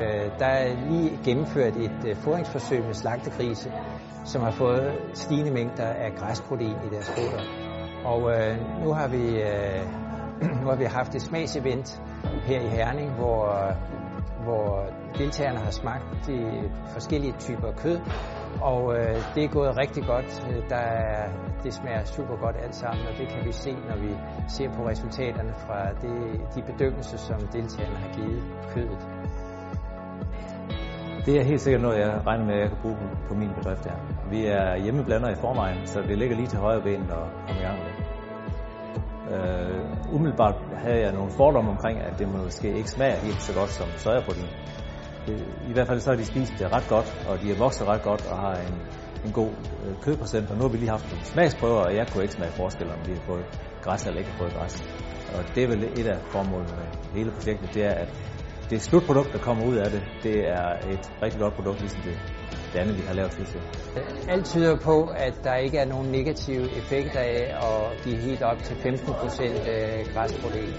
Øh, der er lige gennemført et øh, fodringsforsøg med slagtegrise, som har fået stigende mængder af græsprotein i deres foder. Og øh, nu har vi øh, nu har vi haft et smagsevent her i Herning, hvor hvor deltagerne har smagt de forskellige typer kød, og øh, det er gået rigtig godt. Øh, der er, det smager super godt alt sammen, og det kan vi se, når vi ser på resultaterne fra det, de bedømmelser, som deltagerne har givet kødet. Det er helt sikkert noget, jeg regner med, at jeg kan bruge på min bedrift her. Vi er hjemmeblander i forvejen, så det ligger lige til højre ben at komme i gang med det. Uh, umiddelbart havde jeg nogle fordomme omkring, at det måske ikke smager helt så godt som sojaprotein. Øh, I hvert fald så har de spist det ret godt, og de er vokset ret godt og har en, en god øh, kødprocent. Og nu har vi lige haft nogle smagsprøver, og jeg kunne ikke smage forskel, om de har fået græs eller ikke har fået græs. Og det er vel et af formålene med hele projektet, det er, at det slutprodukt, der kommer ud af det, det er et rigtig godt produkt, ligesom det, det andet, vi har lavet til. Alt tyder på, at der ikke er nogen negative effekter af at give helt op til 15% øh, græsprotein.